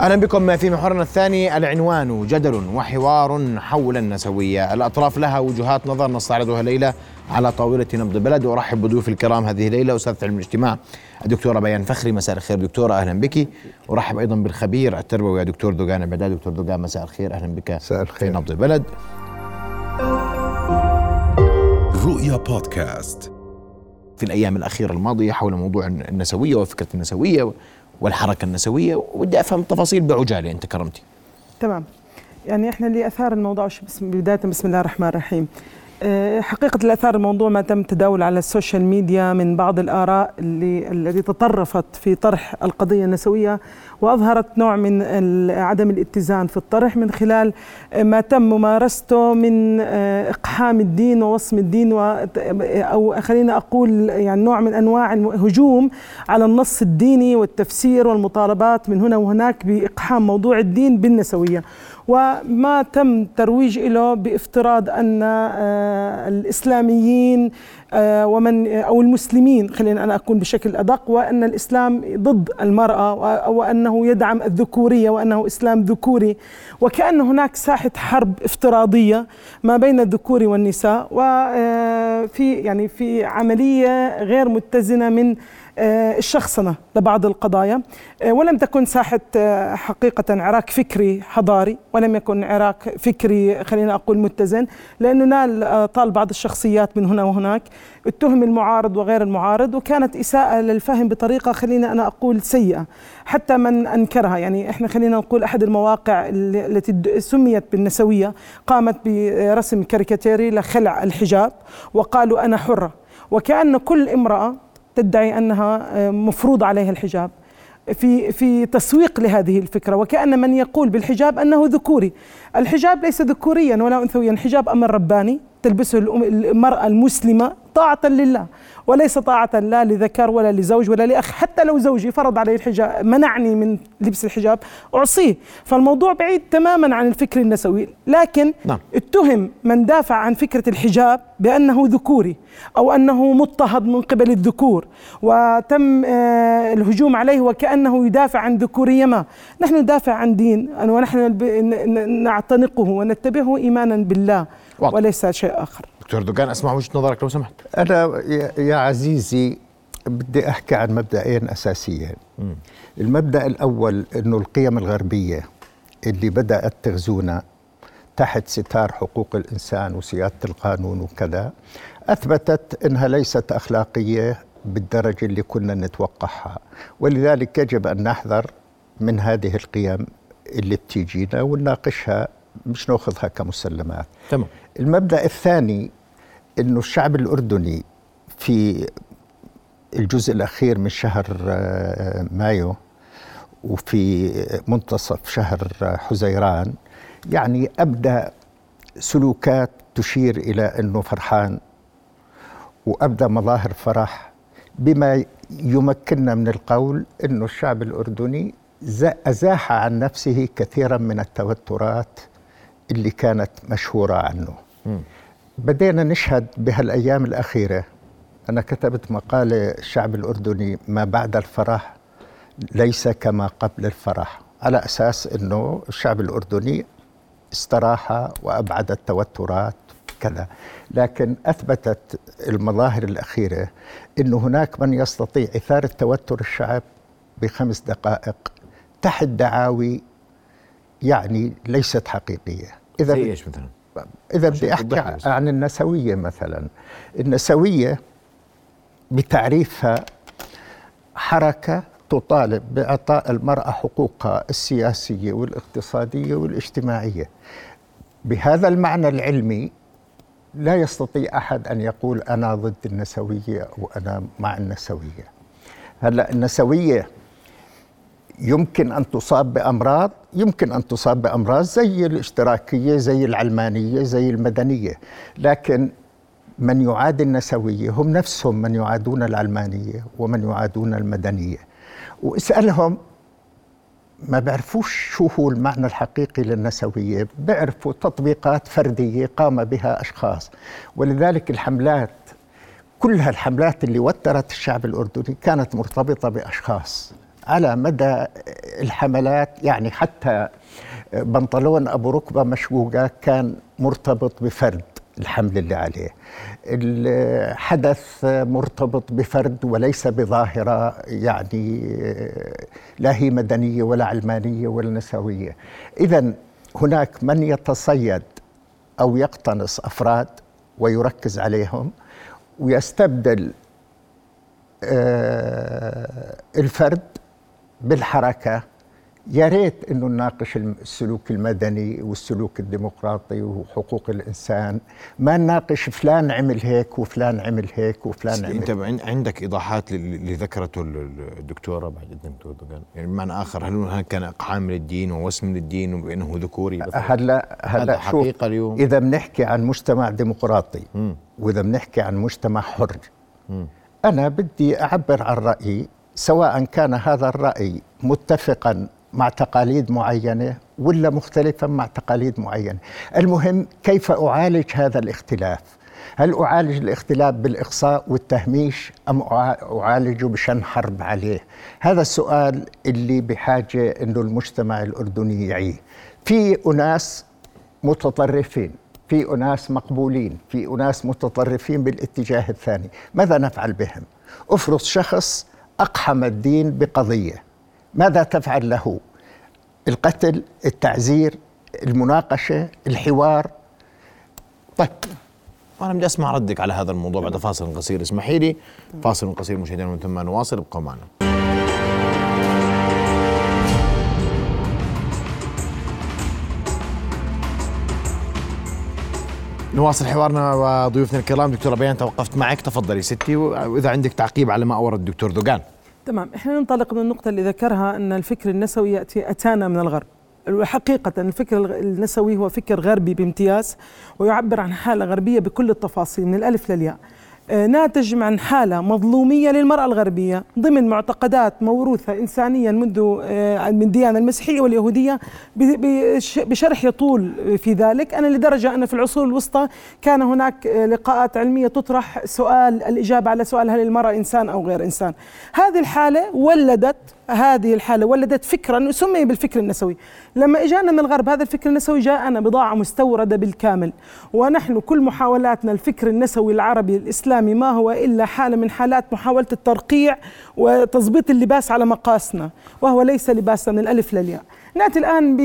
أهلا بكم في محورنا الثاني العنوان جدل وحوار حول النسوية، الأطراف لها وجهات نظر نستعرضها الليلة على طاولة نبض البلد وارحب بضيوف الكرام هذه الليلة أستاذ علم الاجتماع الدكتوره بيان فخري. مساء الخير دكتوره أهلا بك. أرحب أيضا بالخبير التربوي دكتور دوغان البدال دكتور دوغان مساء الخير. أهلا بك مساء الخير. في نبض البلد رؤيا بودكاست. في الأيام الأخيرة الماضية حول موضوع النسوية وفكرة النسوية والحركة النسوية ودي أفهم تفاصيل بعجالة أنت كرمتي تمام. يعني إحنا اللي أثار الموضوع بسم بداية بسم الله الرحمن الرحيم. حقيقة اللي أثار الموضوع ما تم تداول على ال social media من بعض الآراء اللي التي تطرفت في طرح القضية النسوية وأظهرت نوع من عدم الاتزان في الطرح من خلال ما تم ممارسته من أه، إقحام الدين ووصم الدين أو خلينا أقول يعني نوع من أنواع الهجوم على النص الديني والتفسير والمطالبات من هنا وهناك بإقحام موضوع الدين بالنسوية. وما تم ترويج له بافتراض أن آه، الإسلاميين آه، ومن أو المسلمين خلينا أنا أكون بشكل أدق وأن الإسلام ضد المرأة وأنه يدعم الذكورية وأنه إسلام ذكوري. وكأن هناك ساحة حرب افتراضية ما بين الذكور والنساء وفي آه، يعني في عملية غير متزنة من الشخصنة لبعض القضايا. آه، ولم تكن ساحة آه، حقيقة عراك فكري حضاري ولم يكن عراك فكري خلينا أقول متزن لأنه نال طال بعض الشخصيات من هنا وهناك. اتهم المعارض وغير المعارض وكانت إساءة للفهم بطريقة خلينا أنا أقول سيئة. حتى من أنكرها يعني إحنا خلينا نقول أحد المواقع التي سميت بالنسوية قامت برسم كاريكاتيري لخلع الحجاب وقالوا أنا حرة. وكأن كل امرأة تدعي أنها آه، مفروض عليها الحجاب. في في تسويق لهذه الفكرة وكأن من يقول بالحجاب أنه ذكوري. الحجاب ليس ذكوريا ولا انثويا الحجاب أمر رباني. تلبسه المرأة المسلمة طاعة لله وليس طاعة لا لذكر ولا لزوج ولا لأخ حتى لو زوجي فرض علي الحجاب منعني من لبس الحجاب أعصيه. فالموضوع بعيد تماما عن الفكر النسوي لكن نعم. اتهم من دافع عن فكرة الحجاب بأنه ذكوري أو أنه مضطهد من قبل الذكور وتم آه، الهجوم عليه وكأنه يدافع عن ذكورية ما. نحن ندافع عن دين ونحن نعتنقه ونتبعه إيمانا بالله. واضح. وليس شيء آخر. دكتور دوغان أسمع وجهة نظرك لو سمحت. أنا يا عزيزي بدي أحكي عن مبدئين أساسيين. المبدأ الأول إنه القيم الغربية اللي بدأت تغزونا تحت ستار حقوق الإنسان وسيادة القانون وكذا أثبتت إنها ليست أخلاقية بالدرجة اللي كنا نتوقعها. ولذلك يجب أن نحذر من هذه القيم اللي بتيجينا ونناقشها مش ناخذها كمسلمات. تمام. المبدأ الثاني إنه الشعب الأردني في الجزء الأخير من شهر آه، مايو وفي منتصف شهر حزيران يعني ابدى سلوكات تشير إلى إنه فرحان وابدى مظاهر فرح بما يمكننا من القول إنه الشعب الأردني أزاح عن نفسه كثيرا من التوترات اللي كانت مشهورة عنه. بدينا نشهد بهالأيام الأخيرة. أنا كتبت مقالة الشعب الأردني ما بعد الفرح ليس كما قبل الفرح على أساس إنه الشعب الأردني استراح وأبعد التوترات كذا. لكن أثبتت المظاهر الأخيرة إنه هناك من يستطيع اثاره توتر الشعب بخمس دقائق تحت دعاوي يعني ليست حقيقية. إذا زي إيش مثلا؟ إذا بدي أحكي عن النسوية مثلا. النسوية بتعريفها حركة تطالب بإعطاء المرأة حقوقها السياسية والاقتصادية والاجتماعية. بهذا المعنى العلمي لا يستطيع أحد أن يقول أنا ضد النسوية أو أنا مع النسوية. هلأ النسوية يمكن أن تصاب بأمراض يمكن أن تصاب بأمراض زي الاشتراكية زي العلمانية زي المدنية. لكن من يعادي النسوية هم نفسهم من يعادون العلمانية ومن يعادون المدنية. واسألهم ما بيعرفوش شو هو المعنى الحقيقي للنسوية بيعرفوا تطبيقات فردية قام بها أشخاص. ولذلك الحملات كل هالحملات اللي وترت الشعب الأردني كانت مرتبطة بأشخاص. على مدى الحملات يعني حتى بنطلون أبو ركبة مشقوقه كان مرتبط بفرد الحمل اللي عليه. الحدث مرتبط بفرد وليس بظاهرة يعني لا هي مدنية ولا علمانية ولا نسوية. اذا هناك من يتصيد أو يقتنص أفراد ويركز عليهم ويستبدل آه، الفرد بالحركة. يا ريت إنه نناقش السلوك المدني والسلوك الديمقراطي وحقوق الإنسان. ما نناقش فلان عمل هيك وفلان عمل هيك وفلان عمل أنت عندك إيضاحات اللي ذكرته الدكتورة بعد اذنك دكتور يعني بمعنى آخر هل كان إقحام للدين ووسم للدين وبانه ذكوري هلا هلا حقيقة اليوم. إذا بنحكي عن مجتمع ديمقراطي. وإذا بنحكي عن مجتمع حر م. أنا بدي أعبر عن رأيي سواء كان هذا الرأي متفقا مع تقاليد معينة ولا مختلفا مع تقاليد معينة. المهم كيف أعالج هذا الاختلاف؟ هل أعالج الاختلاف بالإقصاء والتهميش أم أعالجه بشن حرب عليه؟ هذا السؤال اللي بحاجة إنه المجتمع الأردني يعيه. في أناس متطرفين في أناس مقبولين في أناس متطرفين بالاتجاه الثاني. ماذا نفعل بهم؟ أفرض شخص أقحم الدين بقضية. ماذا تفعل له؟ القتل التعزير المناقشة الحوار. طيب. أنا بدي أسمع ردك على هذا الموضوع بعد فاصل قصير. اسمحي لي. فاصل قصير مشاهدينا ومن ثم نواصل. ابقوا معنا. نواصل حوارنا وضيوفنا الكرام. دكتورة بيان توقفت معك. تفضلي ستي وإذا عندك تعقيب على ما أورد الدكتور دوغان. تمام. إحنا ننطلق من النقطة اللي ذكرها أن الفكر النسوي يأتي أتانا من الغرب. حقيقة الفكر النسوي هو فكر غربي بامتياز ويعبر عن حالة غربية بكل التفاصيل من الألف للياء. ناتج عن حالة مظلومية للمرأة الغربية ضمن معتقدات موروثة إنسانيا منذ آه، من الديانة المسيحية واليهودية بشرح يطول في ذلك. أنا لدرجة أن في العصور الوسطى كان هناك آه، لقاءات علمية تطرح سؤال الإجابة على سؤال هل المرأة إنسان أو غير إنسان. هذه الحالة ولدت هذه الحالة ولدت فكرا سمي بالفكر النسوي. لما إجانا من الغرب هذا الفكر النسوي جاءنا بضاعة مستوردة بالكامل. ونحن كل محاولاتنا الفكر النسوي العربي الإسلامي ما هو إلا حالة من حالات محاولة الترقيع وتظبيط اللباس على مقاسنا وهو ليس لباسنا من الألف للياء. نأتي الآن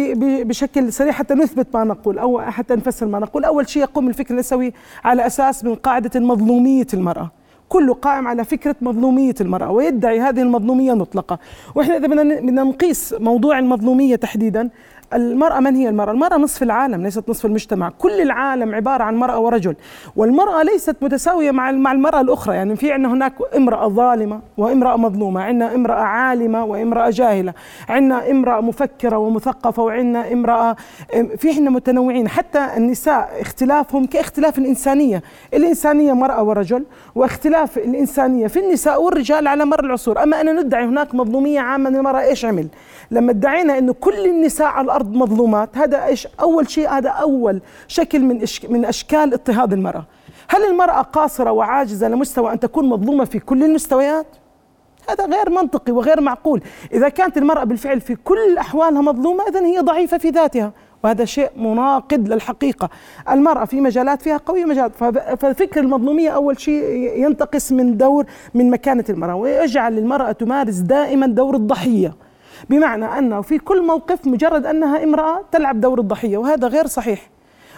بشكل سريع حتى نثبت ما نقول أو حتى نفسر ما نقول. أول شيء يقوم الفكر النسوي على أساس من قاعدة مظلومية المرأة. كله قائم على فكرة مظلومية المرأة ويدعي هذه المظلومية مطلقة. وإحنا إذا بدنا نقيس موضوع المظلومية تحديدا المرأة من هي المرأة؟ المرأة نصف العالم ليست نصف المجتمع، كل العالم عبارة عن مرأة ورجل، والمرأة ليست متساوية مع مع المرأة الأخرى، يعني في عندنا هناك امرأة ظالمة وامرأة مظلومة، عندنا امرأة عالمة وامرأة جاهلة، عندنا امرأة مفكرة ومثقفة وعندنا امرأة في عندنا متنوعين، حتى النساء اختلافهم كاختلاف الإنسانية، الإنسانية مرأة ورجل، واختلاف الإنسانية في النساء والرجال على مر العصور، أما أن ندعي هناك مظلومية عامة للمرأة إيش عمل؟ لما ادعينا إنه كل النساء على الأرض مظلومات. هذا إيش؟ أول شيء هذا أول شكل من من أشكال اضطهاد المرأة. هل المرأة قاصرة وعاجزة لمستوى أن تكون مظلومة في كل المستويات؟ هذا غير منطقي وغير معقول. إذا كانت المرأة بالفعل في كل أحوالها مظلومة إذن هي ضعيفة في ذاتها. وهذا شيء مناقض للحقيقة. المرأة في مجالات فيها قوية مجالات ففكر المظلومية أول شيء ينتقص من دور من مكانة المرأة. ويجعل المرأة تمارس دائما دور الضحية. بمعنى أنه في كل موقف مجرد أنها امرأة تلعب دور الضحية وهذا غير صحيح.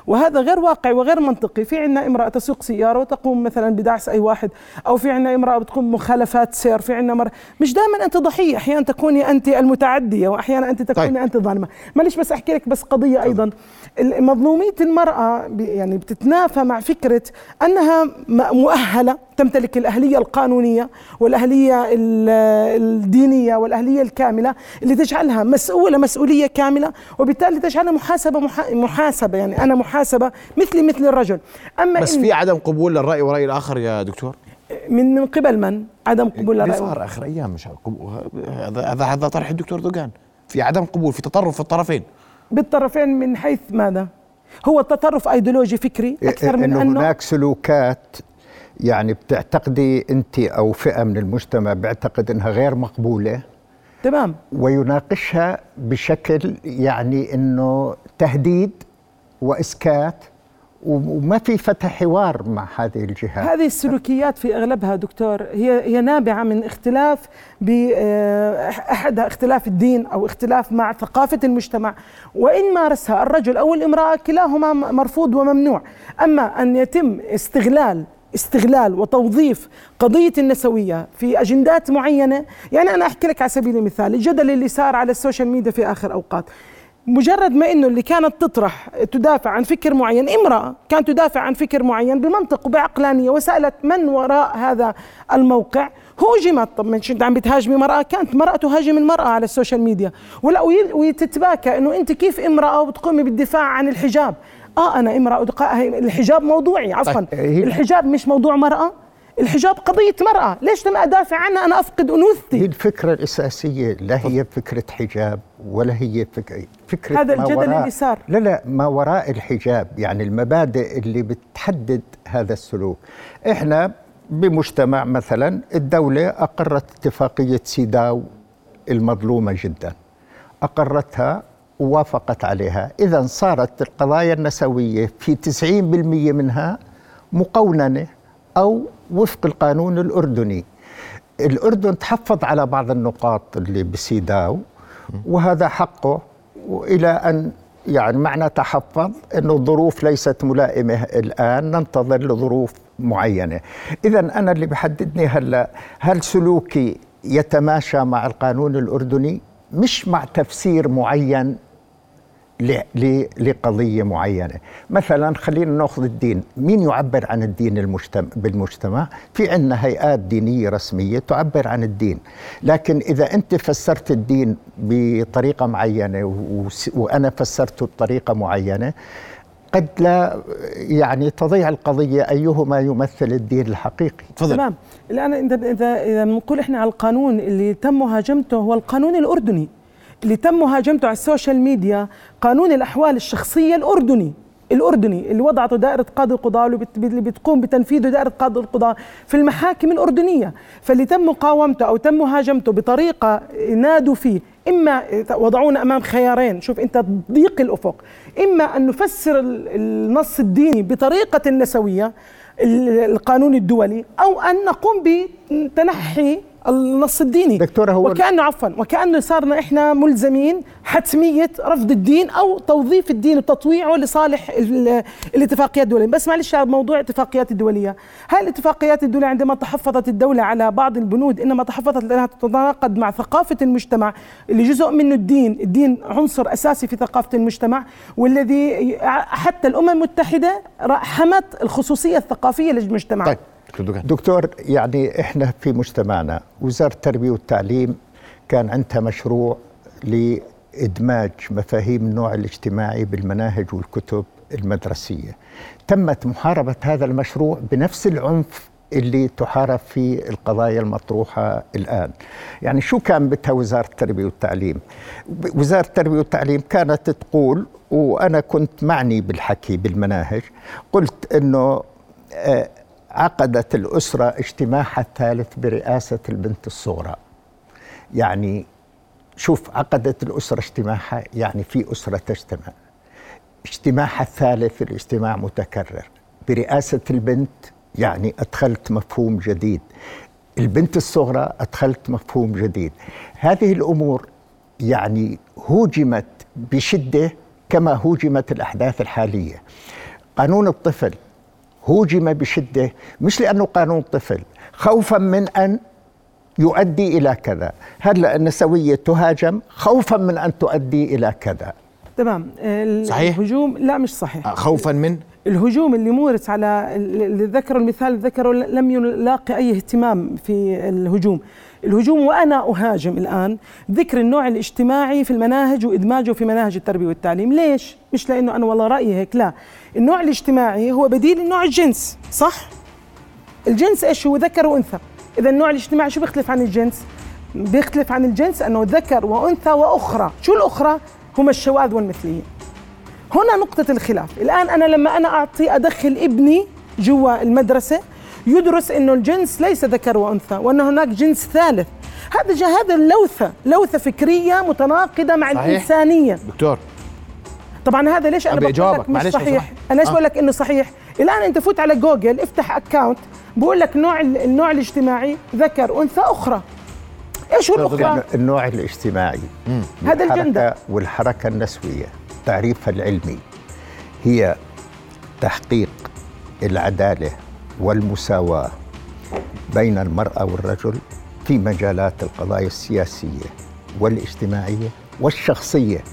وهذا غير واقعي وغير منطقي. في عندنا امرأة تسوق سيارة وتقوم مثلا بدعس أي واحد أو في عندنا امرأة بتقوم مخالفات سير. في عندنا مرة مش دائما أنت ضحية أحيانا تكوني أنت المتعدية وأحيانا أنت تكوني طيب. أنت ظالمة. معلش بس أحكي لك بس قضية أيضا. مظلومية المرأة يعني بتتنافى مع فكرة أنها مؤهلة تمتلك الأهلية القانونية والأهلية الدينية والأهلية الكاملة اللي تجعلها مسؤولة مسؤولية كاملة وبالتالي تجعلها محاسبة محاسبة يعني أنا محاسبة مثلي مثل الرجل. أما بس في عدم قبول للرأي ورأي الآخر يا دكتور؟ من من قبل من؟ عدم قبول للرأي. صار آخر أيام مش هذا هذا طرح الدكتور دوغان. في عدم قبول في تطرف في الطرفين. بالطرفين من حيث ماذا؟ هو التطرف أيديولوجي فكري أكثر من أنه هناك سلوكات يعني بتعتقدي انت أو فئة من المجتمع بيعتقد إنها غير مقبولة؟ تمام. ويناقشها بشكل يعني إنه تهديد وإسكات وما في فتح حوار مع هذه الجهات. هذه السلوكيات في أغلبها دكتور هي هي نابعة من اختلاف باحدها اختلاف الدين أو اختلاف مع ثقافة المجتمع. وإن مارسها الرجل أو الامرأة كلاهما مرفوض وممنوع. أما أن يتم استغلال استغلال وتوظيف قضية النسوية في أجندات معينة. يعني أنا أحكي لك على سبيل المثال الجدل اللي صار على ال social media في آخر أوقات. مجرد ما إنه اللي كانت تطرح تدافع عن فكر معين امرأة كانت تدافع عن فكر معين بمنطق وبعقلانية وسألت من وراء هذا الموقع؟ هوجمت طب مش انت عم بتهاجمي مرأة؟ كانت مرأة تهاجم المرأة على ال social media. ولا وتتباكى إنه أنت كيف امرأة وبتقومي بالدفاع عن الحجاب؟ آه أنا امرأة الحجاب موضوعي عفوا. طيب، الحجاب مش موضوع مرأة. الحجاب قضية مرأة. ليش لما أدافع عنها؟ أنا أفقد أنوثتي. هي الفكرة الأساسية. لا هي فكرة حجاب ولا هي فكرة, فكرة هذا الجدل وراء اللي صار. لا لا ما وراء الحجاب. يعني المبادئ اللي بتحدد هذا السلوك. إحنا بمجتمع مثلا الدولة أقرت اتفاقية سيداو المظلومة جدا. أقرتها ووافقت عليها. إذا صارت القضايا النسوية في 90% منها مقوننة. أو وفق القانون الأردني. الأردن تحفظ على بعض النقاط اللي بسيداو وهذا حقه وإلى أن يعني معنى تحفظ أنه الظروف ليست ملائمة الآن ننتظر لظروف معينة. إذا أنا اللي بحددني هلأ هل سلوكي يتماشى مع القانون الأردني؟ مش مع تفسير معين لقضية معينة. مثلا خلينا نأخذ الدين. مين يعبر عن الدين المجتمع بالمجتمع؟ في عندنا هيئات دينية رسمية تعبر عن الدين. لكن إذا أنت فسرت الدين بطريقة معينة وأنا فسرته بطريقة معينة قد لا يعني تضيع القضية أيهما يمثل الدين الحقيقي. تفضل. تمام. الآن إذا إذا بنقول إحنا على القانون اللي تم مهاجمته هو القانون الأردني. اللي تم مهاجمته على السوشيال ميديا قانون الأحوال الشخصية الأردني الأردني اللي وضعته دائرة قاضي القضاء اللي بتقوم بتنفيذه دائرة قاضي القضاء في المحاكم الأردنية. فاللي تم مقاومته أو تم مهاجمته بطريقة نادوا فيه إما وضعونا أمام خيارين شوف أنت ضيق الأفق إما أن نفسر النص الديني بطريقة النسوية القانون الدولي أو أن نقوم بتنحي النص الديني. دكتورة هو وكأنه عفوا وكأنه صارنا إحنا ملزمين حتمية رفض الدين أو توظيف الدين وتطويعه لصالح الاتفاقيات الدولية. بس معلش موضوع الاتفاقيات الدولية. هاي الاتفاقيات الدولية عندما تحفظت الدولة على بعض البنود إنما تحفظت لأنها تتناقض مع ثقافة المجتمع اللي جزء منه الدين؟ الدين عنصر أساسي في ثقافة المجتمع والذي حتى الأمم المتحدة حمت الخصوصية الثقافية للمجتمع. طيب. دكتور دكتور يعني إحنا في مجتمعنا وزارة التربية والتعليم كان عندها مشروع لإدماج مفاهيم النوع الاجتماعي بالمناهج والكتب المدرسية. تمت محاربة هذا المشروع بنفس العنف اللي تحارب في القضايا المطروحة الآن. يعني شو كان بدها وزارة التربية والتعليم؟ وزارة التربية والتعليم كانت تقول وأنا كنت معني بالحكي بالمناهج قلت أنه آه، عقدت الأسرة اجتماعها الثالث برئاسة البنت الصغرى. يعني شوف عقدت الأسرة اجتماعها يعني في أسرة تجتمع. اجتماعها الثالث الاجتماع متكرر. برئاسة البنت يعني أدخلت مفهوم جديد. البنت الصغرى أدخلت مفهوم جديد. هذه الأمور يعني هوجمت بشدة كما هوجمت الأحداث الحالية. قانون الطفل هوجم بشدة مش لأنه قانون طفل خوفا من أن يؤدي إلى كذا. هلأ النسويه تهاجم خوفا من أن تؤدي إلى كذا. تمام. صحيح؟ الهجوم لا مش صحيح. آه، خوفا من؟ الهجوم اللي مورس على اللي ذكروا المثال ذكروا لم يلاقي أي اهتمام في الهجوم. الهجوم وأنا أهاجم الآن ذكر النوع الاجتماعي في المناهج وإدماجه في مناهج التربية والتعليم. ليش؟ مش لأنه أنا والله رأيي هيك لا. النوع الاجتماعي هو بديل النوع الجنس صح؟ الجنس إيش هو؟ ذكر وأنثى. إذا النوع الاجتماعي شو بيختلف عن الجنس؟ بيختلف عن الجنس أنه ذكر وأنثى وأخرى. شو الأخرى؟ هم الشواذ والمثليه هنا نقطة الخلاف. الآن أنا لما أنا أعطي أدخل ابني جوا المدرسة يدرس إنه الجنس ليس ذكر وأنثى وان هناك جنس ثالث. هذا جا هذا اللوثة لوثة فكرية متناقضة مع صحيح. الإنسانية. دكتور. طبعا هذا ليش أنا بقول لك مش صحيح؟ سمحت. أنا إيش آه. بقول لك إنه صحيح؟ الآن أنت فوت على جوجل افتح account بقول لك نوع ال- النوع الاجتماعي ذكر أنثى أخرى. إيش هو الأخرى؟ النوع الاجتماعي. هذا الجندر. والحركة النسوية تعريفها العلمي هي تحقيق العدالة والمساواة بين المرأة والرجل في مجالات القضايا السياسية والاجتماعية والشخصية.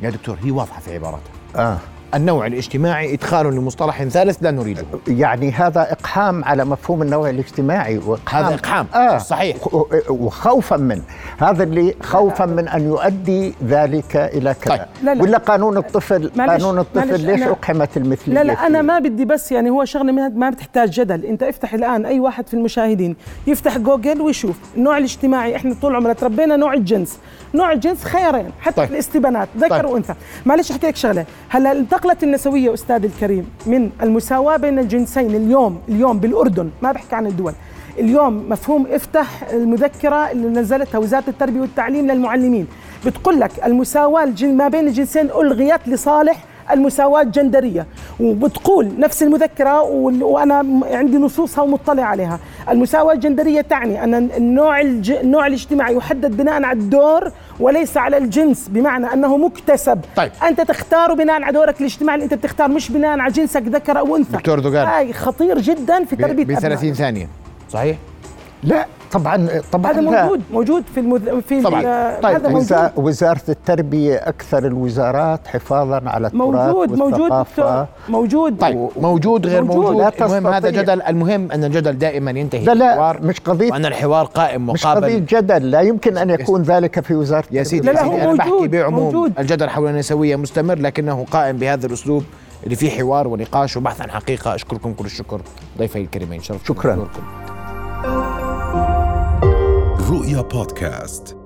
يا دكتور هي واضحة في عباراتها. آه. النوع الاجتماعي ادخال لمصطلح ثالث لا نريده يعني هذا إقحام على مفهوم النوع الاجتماعي وإقحام هذا إقحام، آه صحيح. وخوفا من هذا اللي خوفا من أن يؤدي ذلك إلى كذا طيب. لا، لا. ولا قانون الطفل قانون الطفل ليش أنا- أقحمت المثلية لا لا أنا فيه؟ ما بدي بس يعني هو شغلة ما- ما بتحتاج جدل أنت افتح الآن أي واحد في المشاهدين يفتح جوجل ويشوف النوع الاجتماعي إحنا طول عمرنا تربينا نوع الجنس نوع الجنس خيارين حتى طيب. في الاستبانات ذكر طيب. وأنثى معلش أحكي لك شغلة هلا انتقلت النسوية أستاذ الكريم من المساواة بين الجنسين اليوم اليوم بالأردن ما بحكي عن الدول. اليوم مفهوم إفتح المذكرة اللي نزلتها وزارة التربية والتعليم للمعلمين. بتقول لك المساواة ما بين الجنسين ألغيت لصالح المساواة الجندرية. وبتقول نفس المذكرة وأنا عندي نصوصها ومطلع عليها. المساواة الجندرية تعني أن النوع, الج... النوع الاجتماعي يحدد بناء على الدور وليس على الجنس بمعنى أنه مكتسب. طيب. أنت تختار بناء على دورك الاجتماعي اللي أنت بتختار مش بناء على جنسك ذكر أو أنثى. دكتور دوغان. هاي خطير جدا في تربية ب 30 أبنائك. ثانية. صحيح؟ لا. طبعا طبعا هذا لا. موجود موجود في المذ... في طبعاً. ال- طيب، هذا موجود وزا- وزارة التربية أكثر الوزارات حفاظا على التراث موجود موجود والثقافة دكتور موجود طيب موجود غير موجود. موجود, لا المهم هذا. جدل المهم أن الجدل دائما ينتهي لا لا بالحوار مش قضية وأن الحوار قائم مش قضية مقابل جدل لا يمكن أن يكون ذلك في وزارة يا سيدي لا، لا، هو سيدي أنا بحكي موجود، بعموم موجود. الجدل حول النسوية مستمر لكنه قائم بهذا الأسلوب اللي فيه حوار ونقاش وبحث عن حقيقة أشكركم كل الشكر ضيفي الكريمين شرف شكراً. بحضوركم. رؤيا بودكاست